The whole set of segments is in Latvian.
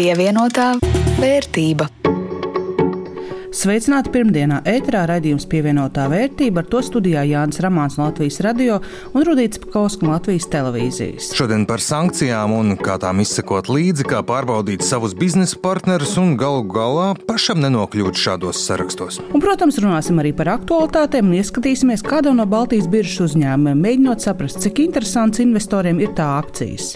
Pievienotā vērtība. Sveicināti pirmdienā ēterā raidījums pievienotā vērtība, ar to studijā Jānis Ramāns no Latvijas radio un Rudīts Pakausks no Latvijas televīzijas. Šodien par sankcijām un kā tām izsekot līdzi, kā pārbaudīt savus biznesa partnerus un galu galā pašam nenokļūt šādos sarakstos. Un, protams, runāsim arī par aktualitātēm un ieskatīsimies kādam no Baltijas biržas uzņēmumiem, mēģinot saprast, cik interesants investoriem ir tā akcijas.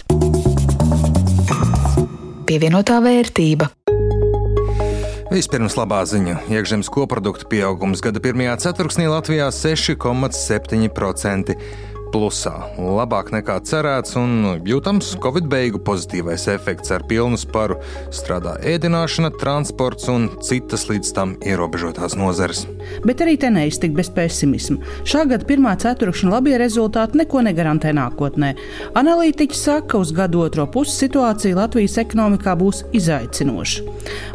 Pievienotā vērtība. Vispirms labā ziņa. Iekšzemes koprodukta pieaugums gada pirmajā ceturksnī Latvijā 6,7% plusā. Labāk nekā cerēts, un jūtams Covid beigu pozitīvais efekts ar pilnu sparu strādā ēdināšana, transports un citas līdz tam ierobežotās nozares. Bet arī te neiztikt bez pesimisma. Šā gada pirmā ceturkšņa labie rezultāti neko negarantē nākotnē. Analītiķi saka, ka uz gadu otro pusi situācija Latvijas ekonomikā būs izaicinoša.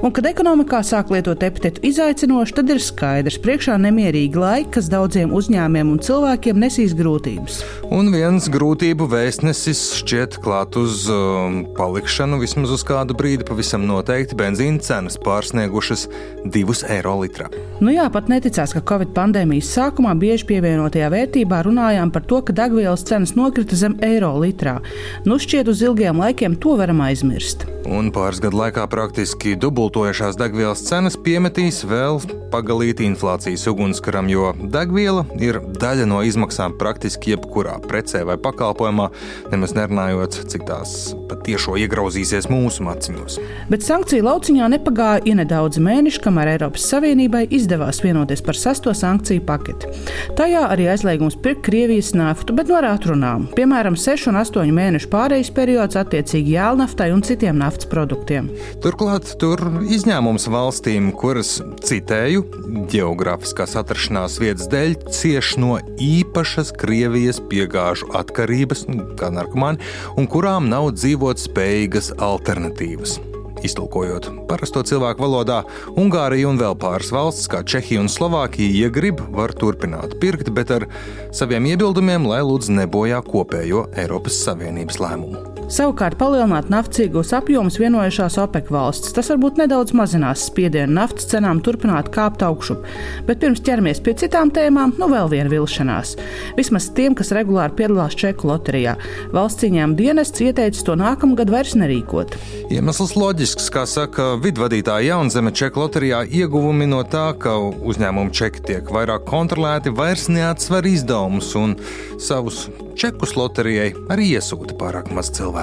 Un, kad ekonomikā sāk lietot epitetu izaicinoši, tad ir skaidrs, priekšā nemierīgi laiki, kas daudziem uzņēmiem un cilvēkiem nesīs grūtības. Un viens grūtību vēstnesis šķiet klāt uz um, palikšanu vismaz uz kādu brīdi. Pavisam noteikti benzīna cenas pārsniegušas 2 eiro litrā. Nu jā, pat neticās, ka Covid pandēmijas sākumā bieži pievienotajā vērtībā runājām par to, ka degvielas cenas nokrita zem eiro litrā. Nu šķiet, uz ilgiem laikiem to varam aizmirst. Un pāris gadu laikā praktiski dubultojušās degvielas cenas piemetīs vēl pagalīt inflācijas ugunskaram, jo degviela ir daļa no izmaksām praktiski jebkurā precē vai pakalpojumā, nemaz nerunājot, cik tās patiešo iegrauzīsies mūsu maciņos. Bet sankciju lauciņā nepagāja ja nedaudz mēneši, kamēr Eiropas Savienībai izdevās vienoties par sesto sankciju paketi. Tajā arī aizliegums pirkt Krievijas naftu, bet no ar atrunām, piemēram, 6 un 8 mēnešu pārejas periods attiecīgi jēlnaftai un citiem naftas produktiem. Turklāt tur izņēmums valstīm, kuras, citēju, geogrāfiskās atrašanās vietas dēļ cieš no īpašas Krievijas piegāžu atkarības, kā narkomāni, un kurām nav dzīvot spējīgas alternatīvas. Iztulkojot parasto cilvēku valodā, Ungārija un vēl pāris valstis, kā Čehija un Slovākija, ja grib, var turpināt pirkt, bet ar saviem iebildumiem, lai lūdzu nebojā kopējo Eiropas Savienības lēmumu. Savukārt, palielināt naftas iegūs apjomus vienojušās OPEC valstis. Tas varbūt nedaudz mazinās spiedienu naftas cenām turpināt kāpt augšup. Bet pirms ķeramies pie citām tēmām, nu vēl viena vilšanās. Vismaz tiem, kas regulāri piedalās Čeku loterijā. Valsts cīņām dienests ieteicis to nākamgad vairs nerīkot. Iemesls loģisks, kā saka vidvadītāja Jaunzeme Čeku loterijā, ieguvumi no tā, ka uzņēmumu čeki tiek vairāk kontrolēti, vairs neatsver izdevumus un savus čekus loterijai arī iesūta pārāk maz cilvēku.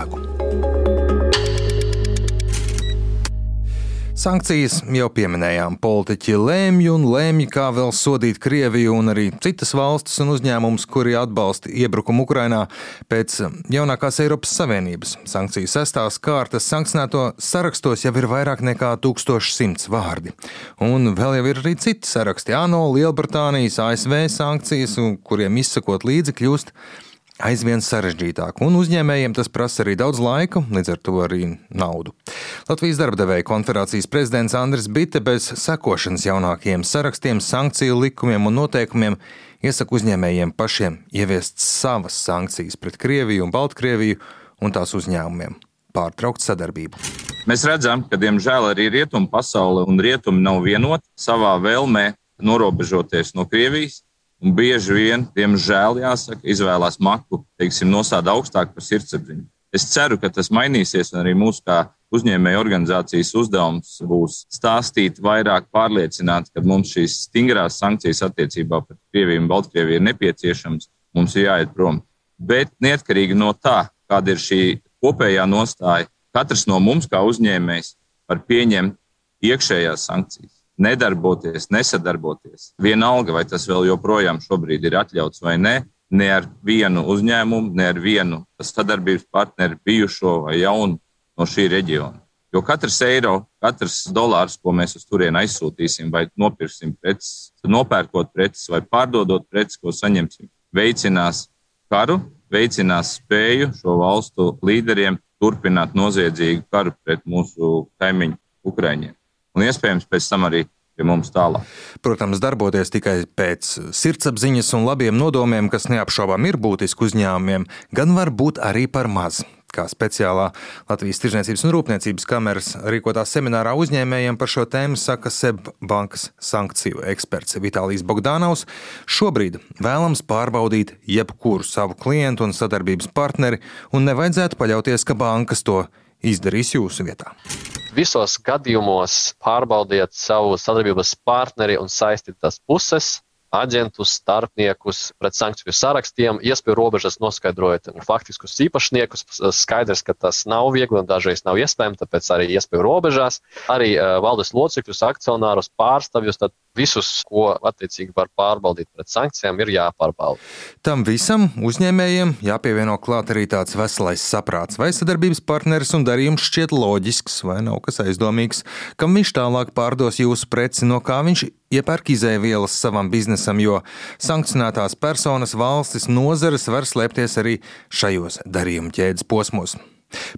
Sankcijas jau pieminējām. Politiķi lēmj un lēmj, kā vēl sodīt Krieviju un arī citas valstis un uzņēmumus, kuri atbalsta iebrukumu Ukrainā pēc jaunākās Eiropas Savienības. Sankciju sestās kārtas sankcionēto sarakstos jau ir vairāk nekā 1100 vārdi. Un vēl jau ir arī citi saraksti - ANO, Lielbritānijas, ASV sankcijas, kuriem izsakot līdzi kļūst aizvien sarežģītāk, un uzņēmējiem tas prasa arī daudz laika, līdz ar to arī naudu. Latvijas darbdevēja konferācijas prezidents Andris Bitte bez sekošanas jaunākajiem sarakstiem, sankciju likumiem un noteikumiem iesaka uzņēmējiem pašiem ieviest savas sankcijas pret Krieviju un Baltkrieviju un tās uzņēmumiem. Pārtraukt sadarbību. Mēs redzam, ka diemžēl arī rietumu pasaule un rietumi nav vienoti savā vēlmē norobežoties no Krievijas Un bieži vien, diemžēl, jāsaka, izvēlās maku, teiksim, nostāda augstāk par sirdsapziņu. Es ceru, ka tas mainīsies, un arī mūsu kā uzņēmēju organizācijas uzdevums būs stāstīt vairāk, pārliecināt, ka mums šīs stingrās sankcijas attiecībā pret Krieviju un Baltkrieviju ir nepieciešamas, mums ir jāiet prom. Bet neatkarīgi no tā, kāda ir šī kopējā nostāja, katrs no mums kā uzņēmējs var pieņemt iekšējās sankcijas nedarboties, nesadarboties. Vienalga, vai tas vēl joprojām ir atļauts vai nē, ne ar vienu uzņēmumu, ne ar vienu sadarbības partneri, bijušo vai jaunu no šī reģiona. Jo katrs eiro, katrs dolārs, ko mēs uz turieni aizsūtīsim, vai nopirksim preces, nopērkot preces vai pārdodot preces, ko saņemsim, veicinās karu, veicinās spēju šo valstu līderiem turpināt noziedzīgu karu pret mūsu kaimiņu Ukraiņiem un iespējams pēc tam arī pie mums tālāk. Protams, darboties tikai pēc sirdsapziņas un labiem nodomiem, kas neapšaubām ir būtiski uzņēmumiem, gan var būt arī par maz. kā speciālā Latvijas Tirzniecības un Rūpniecības kameras rīkotā seminārā uzņēmējiem par šo tēmu saka SEB bankas sankciju eksperts Vitālijas Bogdanovs. Šobrīd vēlams pārbaudīt jebkuru savu klientu un sadarbības partneri, un nevajadzētu paļauties, ka bankas to izdarīs jūsu vietā. Visos gadījumos pārbaudiet savu sadarbības partneri un saistītās puses, aģentus, starpniekus pret sankciju sarakstiem, iespēju robežas noskaidrojot faktiskus īpašniekus. Skaidrs, ka tas nav viegli un dažreiz nav iespējams, tāpēc arī iespēju robežās. Arī uh, valdes locekļus, akcionārus, pārstāvjus, tad visus, ko attiecīgi var pārbaudīt pret sankcijām, ir jāpārbauda. Tam visam uzņēmējiem jāpievieno klāt arī tāds veselais saprāts, vai sadarbības partneris un darījums šķiet loģisks, vai nav kas aizdomīgs, kam viņš tālāk pārdos jūsu preci, no kā viņš iepērk izēvielas savam biznesam, jo sankcionētās personas, valstis, nozares var slēpties arī šajos darījuma ķēdes posmos.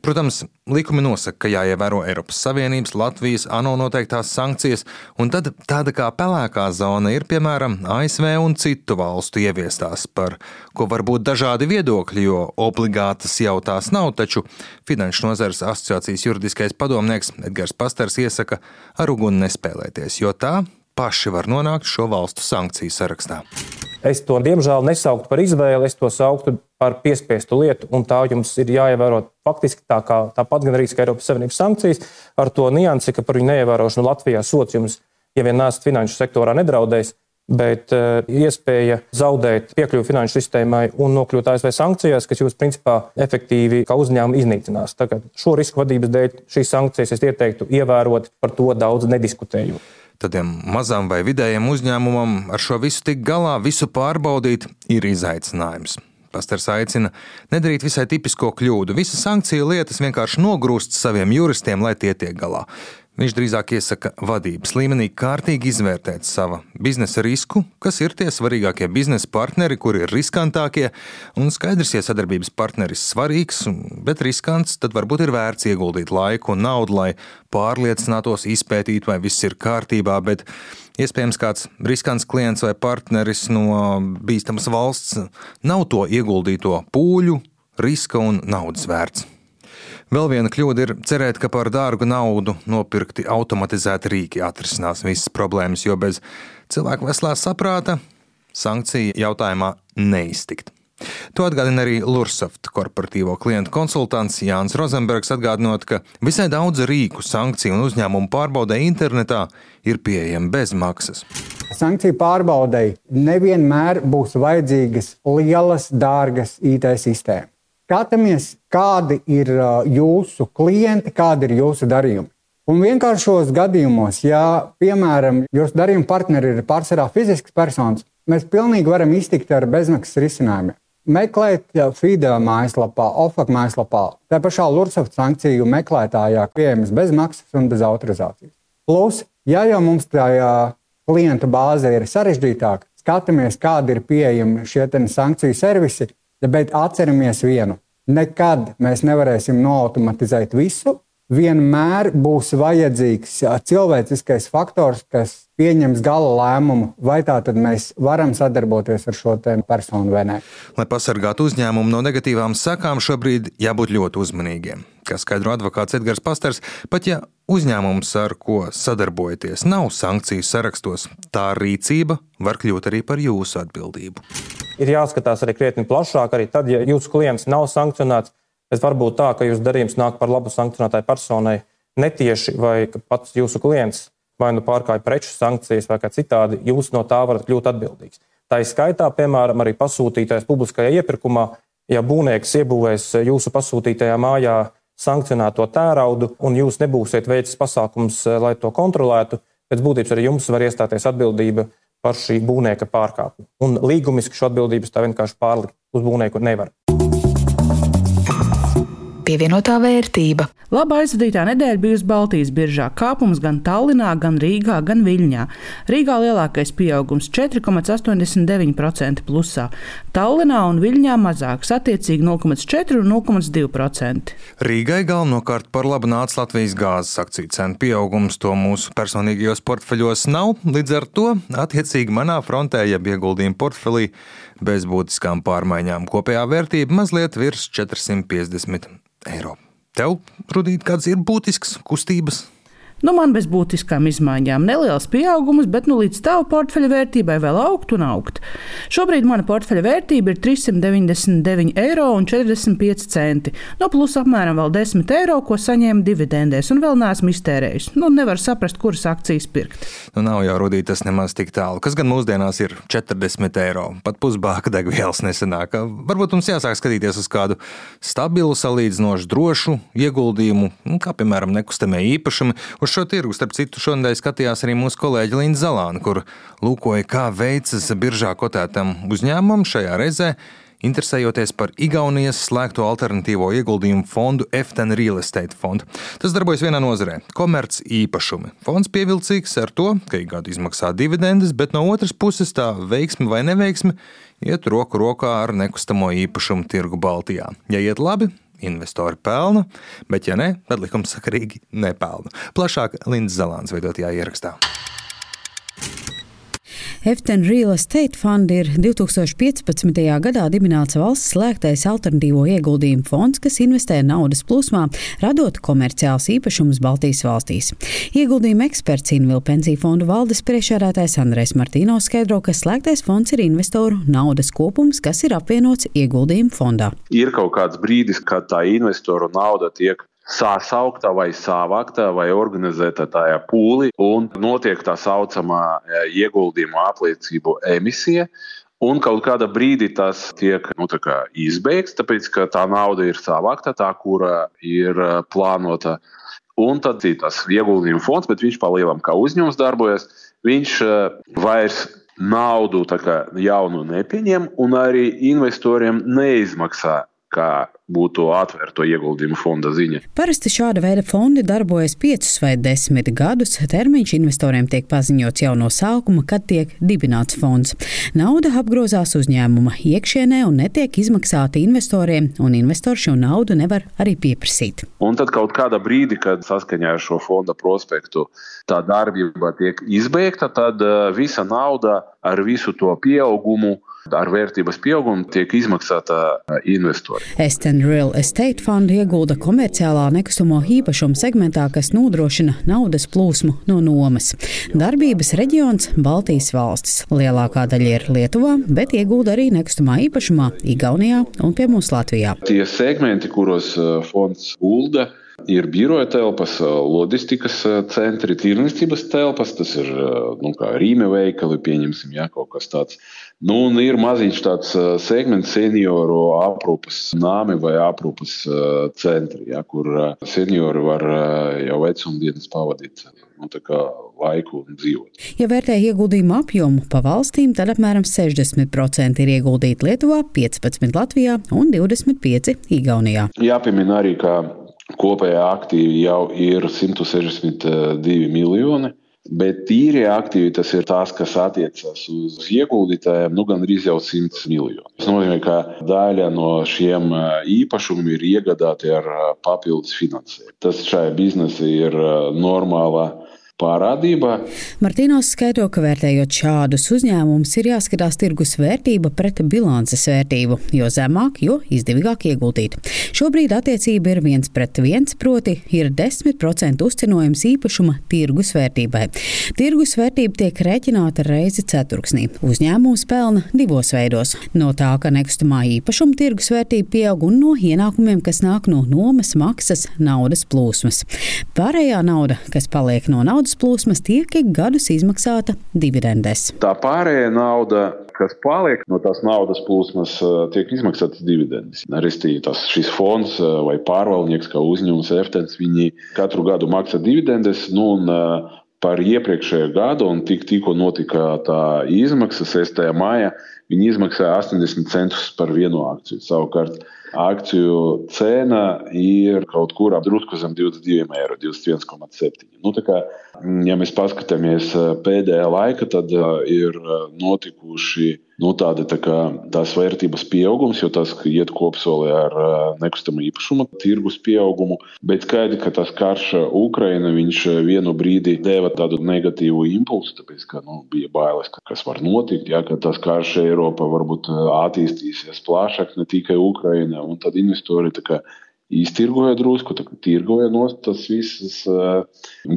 Protams, likumi nosaka, ka jāievēro Eiropas Savienības, Latvijas, ANO noteiktās sankcijas, un tad tāda kā pelēkā zona ir piemēram ASV un citu valstu ieviestās, par ko var būt dažādi viedokļi, jo obligātas jau tās nav, taču Finanšu nozares asociācijas juridiskais padomnieks Edgars Pasters iesaka ar uguni nespēlēties, jo tā paši var nonākt šo valstu sankciju sarakstā. Es to diemžēl nesauktu par izvēli, es to sauktu par piespiestu lietu, un tā jums ir jāievēro faktiski tā kā tāpat gan arī Eiropas Savienības sankcijas, ar to niansi, ka par viņu neievērošanu Latvijā sots jums, ja vien nesat finanšu sektorā, nedraudēs. Bet uh, iespēja zaudēt piekļuvi finanšu sistēmai un nokļūt ASV sankcijās, kas jūs principā efektīvi kā uzņēmumu iznīcinās. Tagad šo risku vadības dēļ šīs sankcijas es ieteiktu ievērot, par to daudz nediskutējot. Tādiem mazam vai vidējam uzņēmumam ar šo visu tik galā, visu pārbaudīt, ir izaicinājums. Pastars aicina nedarīt visai tipisko kļūdu. Visas sankciju lietas vienkārši nogrūst saviem juristiem, lai tie tiek galā. Viņš drīzāk iesaka vadības līmenī kārtīgi izvērtēt sava biznesa risku, kas ir tie svarīgākie biznesa partneri, kuri ir riskantākie. Un skaidrs, ja sadarbības partneris svarīgs, bet riskants, tad varbūt ir vērts ieguldīt laiku un naudu, lai pārliecinātos, izpētītu, vai viss ir kārtībā. Bet iespējams, kāds riskants klients vai partneris no bīstamas valsts nav to ieguldīto pūļu, riska un naudas vērts. Vēl viena kļūda ir cerēt, ka par dārgu naudu nopirkti automatizēti rīki atrisinās visas problēmas, jo bez cilvēku veselā saprāta sankciju jautājumā neiztikt. To atgādina arī Lursoft korporatīvo klientu konsultants Jānis Rozenbergs, atgādinot, ka visai daudz rīku, sankciju un uzņēmumu pārbaudē internetā ir pieejami bez maksas. Sankciju pārbaudēji nevienmēr būs vajadzīgas lielas, dārgas IT sistēmas skatāmies, kādi ir jūsu klienti, kādi ir jūsu darījumi. Un vienkāršos gadījumos, ja, piemēram, jūsu darījuma partneri ir pārsvarā fizisks personis, mēs pilnīgi varam iztikt ar bezmaksas risinājumiem. Meklēt FIDA mājaslapā, OFAC mājaslapā, tā pašā Lursoft sankciju meklētājā, pieejamas bez maksas un bez autorizācijas. Plus, ja jau mums tajā klientu bāze ir sarežģītāka, skatāmies, kādi ir pieejami šie sankciju servisi, Bet atceramies vienu. Nekad mēs nevarēsim noautomatizēt visu. Vienmēr būs vajadzīgs cilvēciskais faktors, kas pieņems gala lēmumu, vai tā tad mēs varam sadarboties ar šo personu vai nē. Lai pasargātu uzņēmumu no negatīvām sakām, šobrīd jābūt ļoti uzmanīgiem. Kā skaidro advokāts Edgars Pasters, pat ja uzņēmums, ar ko sadarbojaties, nav sankciju sarakstos, tā rīcība var kļūt arī par jūsu atbildību ir jāskatās arī krietni plašāk. Arī tad, ja jūsu klients nav sankcionēts, bet varbūt tā, ka jūsu darījums nāk par labu sankcionētai personai netieši, vai pats jūsu klients vai nu pārkāpj preču sankcijas, vai kā citādi, jūs no tā varat kļūt atbildīgs. Tā ir skaitā, piemēram, arī pasūtītājs publiskajā iepirkumā, ja būvnieks iebūvēs jūsu pasūtītajā mājā sankcionēto tēraudu, un jūs nebūsiet veicis pasākums, lai to kontrolētu, pēc būtības arī jums var iestāties atbildība par šī būvnieka pārkāpumu. Un līgumiski šo atbildības tā vienkārši pārlikt uz būvnieku nevar pievienotā vērtība. Labā aizvadītā nedēļa bijusi Baltijas biržā. Kāpums gan Tallinā, gan Rīgā, gan Viļņā. Rīgā lielākais pieaugums - 4,89% plusā. Tallinā un Viļņā mazāks - attiecīgi 0,4 un 0,2%. Rīgai galvenokārt par labu nāca Latvijas gāzes akciju cenu pieaugums. To mūsu personīgajos portfeļos nav. Līdz ar to, attiecīgi manā frontē, jeb ieguldījuma portfelī, bez būtiskām pārmaiņām kopējā vērtība mazliet virs 450 eiro. Tev, Rudīt, kāds ir būtisks kustības? Nu, man bez būtiskām izmaiņām. Neliels pieaugums, bet nu, līdz tavu portfeļa vērtībai vēl augt un augt. Šobrīd mana portfeļa vērtība ir 399,45 eiro. No plus apmēram vēl 10 eiro, ko saņēmu dividendēs, un vēl neesmu iztērējis. Nu, nevar saprast, kuras akcijas pirkt. Nu, nav jau rudīt tas nemaz tik tālu. Kas gan mūsdienās ir 40 eiro? Pat pusbāka degvielas nesenāk. Varbūt mums jāsāk skatīties uz kādu stabilu, salīdzinoši drošu ieguldījumu, nu, kā piemēram nekustamie īpašumi Uz šo tirgu, starp citu, šonadēļ skatījās arī mūsu kolēģi Līna Zalāna, kur lūkoja, kā veicas biržā kotētam uzņēmumam šajā reizē. Interesējoties par Igaunijas slēgto alternatīvo ieguldījumu fondu FTN Real Estate fondu. Tas darbojas vienā nozarē - komerc īpašumi. Fonds pievilcīgs ar to, ka ik gadu izmaksā dividendes, bet no otras puses tā veiksme vai neveiksme iet roku rokā ar nekustamo īpašumu tirgu Baltijā. Ja iet labi, investori pelna, bet, ja ne, tad likumsakarīgi nepelna. Plašāk Lindas Zelāns veidotajā ierakstā. Eften Real Estate Fund ir 2015. gadā dibināts valsts slēgtais alternatīvo ieguldījumu fonds, kas investē naudas plūsmā, radot komerciāls īpašumus Baltijas valstīs. Ieguldījuma eksperts Invil pensiju fondu valdes priekšsēdētājs Andrēs Martīno skaidro, ka slēgtais fonds ir investoru naudas kopums, kas ir apvienots ieguldījumu fondā. Ir kaut kāds brīdis, kad tā investoru nauda tiek sāsaukta vai savākta vai organizēta tajā pūlī, un notiek tā saucamā e, ieguldījuma apliecību emisija. Un kaut kādā brīdī tas tiek nu, izbeigts, tāpēc ka tā nauda ir savākta, tā, kura ir e, plānota. Un tad ir tas ieguldījuma fonds, bet viņš palielam kā uzņēmums darbojas. Viņš e, vairs naudu jaunu nepieņem, un arī investoriem neizmaksā kā būtu atvērto ieguldījumu fonda ziņa. Parasti šāda veida fondi darbojas 5 vai 10 gadus. Termiņš investoriem tiek paziņots jau no sākuma, kad tiek dibināts fonds. Nauda apgrozās uzņēmuma iekšienē un netiek izmaksāta investoriem, un investori šo naudu nevar arī pieprasīt. Un tad kaut kādā brīdī, kad saskaņā ar šo fonda prospektu tā darbība tiek izbeigta, tad eh, visa nauda ar visu to pieaugumu ar vērtības pieaugumu tiek izmaksāta investoriem. Esten Real Estate Fund iegulda komerciālā nekustamo īpašumu segmentā, kas nodrošina naudas plūsmu no nomas. Darbības reģions - Baltijas valstis. Lielākā daļa ir Lietuvā, bet iegulda arī nekustamā īpašumā Igaunijā un pie mums Latvijā. Tie segmenti, kuros fonds gulda, Ir biroja telpas, loģistikas centri, tirdzniecības telpas, tas ir nu, Rīme veikali, pieņemsim, jā, kaut kas tāds. Nu, un ir maziņš tāds segments senioru aprūpas nāmi vai aprūpas centri, ja, kur seniori var jau vecumdienas pavadīt nu, laiku un dzīvot. Ja vērtē ieguldījumu apjomu pa valstīm, tad apmēram 60% ir ieguldīti Lietuvā, 15% Latvijā un 25% Igaunijā. Jāpiemina arī, ka kopējā aktīvi jau ir 162 miljoni. Bet tīrie aktīvi tas ir tās, kas attiecas uz ieguldītājiem, nu gan arī jau 100 miljoni. Tas nozīmē, ka daļa no šiem īpašumiem ir iegādāti ar papildus finansējumu. Tas šai biznesai ir normāla parādība. Martīnos skaidro, ka vērtējot šādus uzņēmumus, ir jāskatās tirgus vērtība pret bilances vērtību, jo zemāk, jo izdevīgāk ieguldīt. Šobrīd attiecība ir viens pret viens, proti ir 10% uzcenojums īpašuma tirgus vērtībai. Tirgus vērtība tiek rēķināta reizi ceturksnī. Uzņēmums pelna divos veidos - no tā, ka nekustamā īpašuma tirgus vērtība pieaug un no ienākumiem, kas nāk no nomas maksas naudas plūsmas. Pārējā nauda, kas paliek no naudas naudas plūsmas tiek ik gadus izmaksāta dividendēs. Tā pārējā nauda kas paliek no tās naudas plūsmas, eh, tiek izmaksātas dividendes. Restīvi tas šis fonds eh, vai pārvaldnieks, kā uzņēmums Eftens, viņi katru gadu maksā dividendes. Nu, un, eh, Par iepriekšējo gadu, un tik, tikko notika tā izmaksa 6. maijā, viņi izmaksāja 80 centus par vienu akciju. Savukārt, akciju cena ir kaut kur drusku zem 22 eiro, 21,7. Nu, kā, ja mēs paskatāmies pēdējā laika, tad ir notikuši nu, tāda tā kā, tās vērtības pieaugums, jo tas iet kopsolī ar nekustamo īpašumu tirgus pieaugumu. Bet skaidrs, ka tas karš Ukraina vienu brīdi deva tādu negatīvu impulsu, tāpēc ka nu, bija bailes, ka kas var notikt, ja, ka tas karš Eiropā varbūt attīstīsies plašāk, ne tikai Ukraina. Un tad investori iztirgoja drusku, tirgoja no tas visas uh,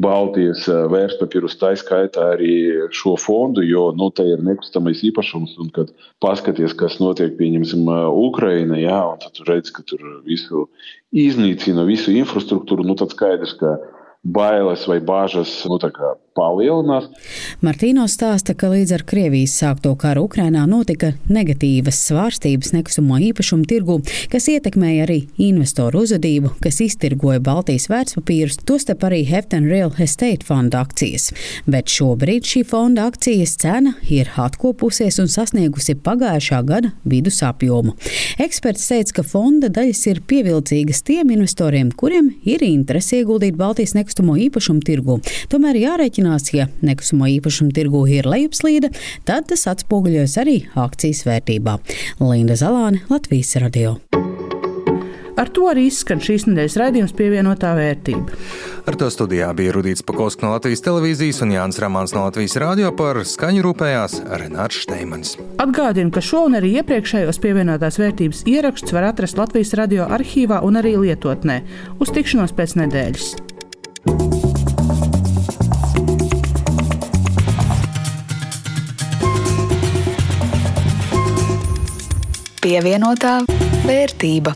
Baltijas uh, vērtspapīrus, tā skaitā arī šo fondu, jo nu, te ir nekustamais īpašums. Un, kad paskaties, kas notiek, pieņemsim, Ukraina, jā, un tad redz, ka tur visu iznīcina, visu infrastruktūru, nu tad skaidrs, ka bailes vai bāžas nu, palielinās. Martīno stāsta, ka līdz ar Krievijas sākto karu Ukrainā notika negatīvas svārstības nekustamo īpašumu tirgu, kas ietekmēja arī investoru uzvedību, kas iztirgoja Baltijas vērtspapīrus, tostarp arī Hefton Real Estate fonda akcijas. Bet šobrīd šī fonda akcijas cena ir atkopusies un sasniegusi pagājušā gada vidus apjomu. Eksperts teica, ka fonda daļas ir pievilcīgas tiem investoriem, kuriem ir interese ieguldīt Baltijas nekustamo nekustamo īpašumu tirgu. Tomēr jārēķinās, ja nekustamo īpašumu tirgu ir lejupslīde, tad tas atspoguļojas arī akcijas vērtībā. Linda Zalāne, Latvijas radio. Ar to arī izskan šīs nedēļas raidījums pievienotā vērtība. Ar to studijā bija Rudīts Pakauska no Latvijas televīzijas un Jānis Ramāns no Latvijas radio par skaņu rūpējās Renārs Šteimanis. Atgādinu, ka šo un arī iepriekšējos pievienotās vērtības ierakstus var atrast Latvijas radio arhīvā un arī lietotnē. Uz tikšanos pēc nedēļas! Pievienotā vērtība.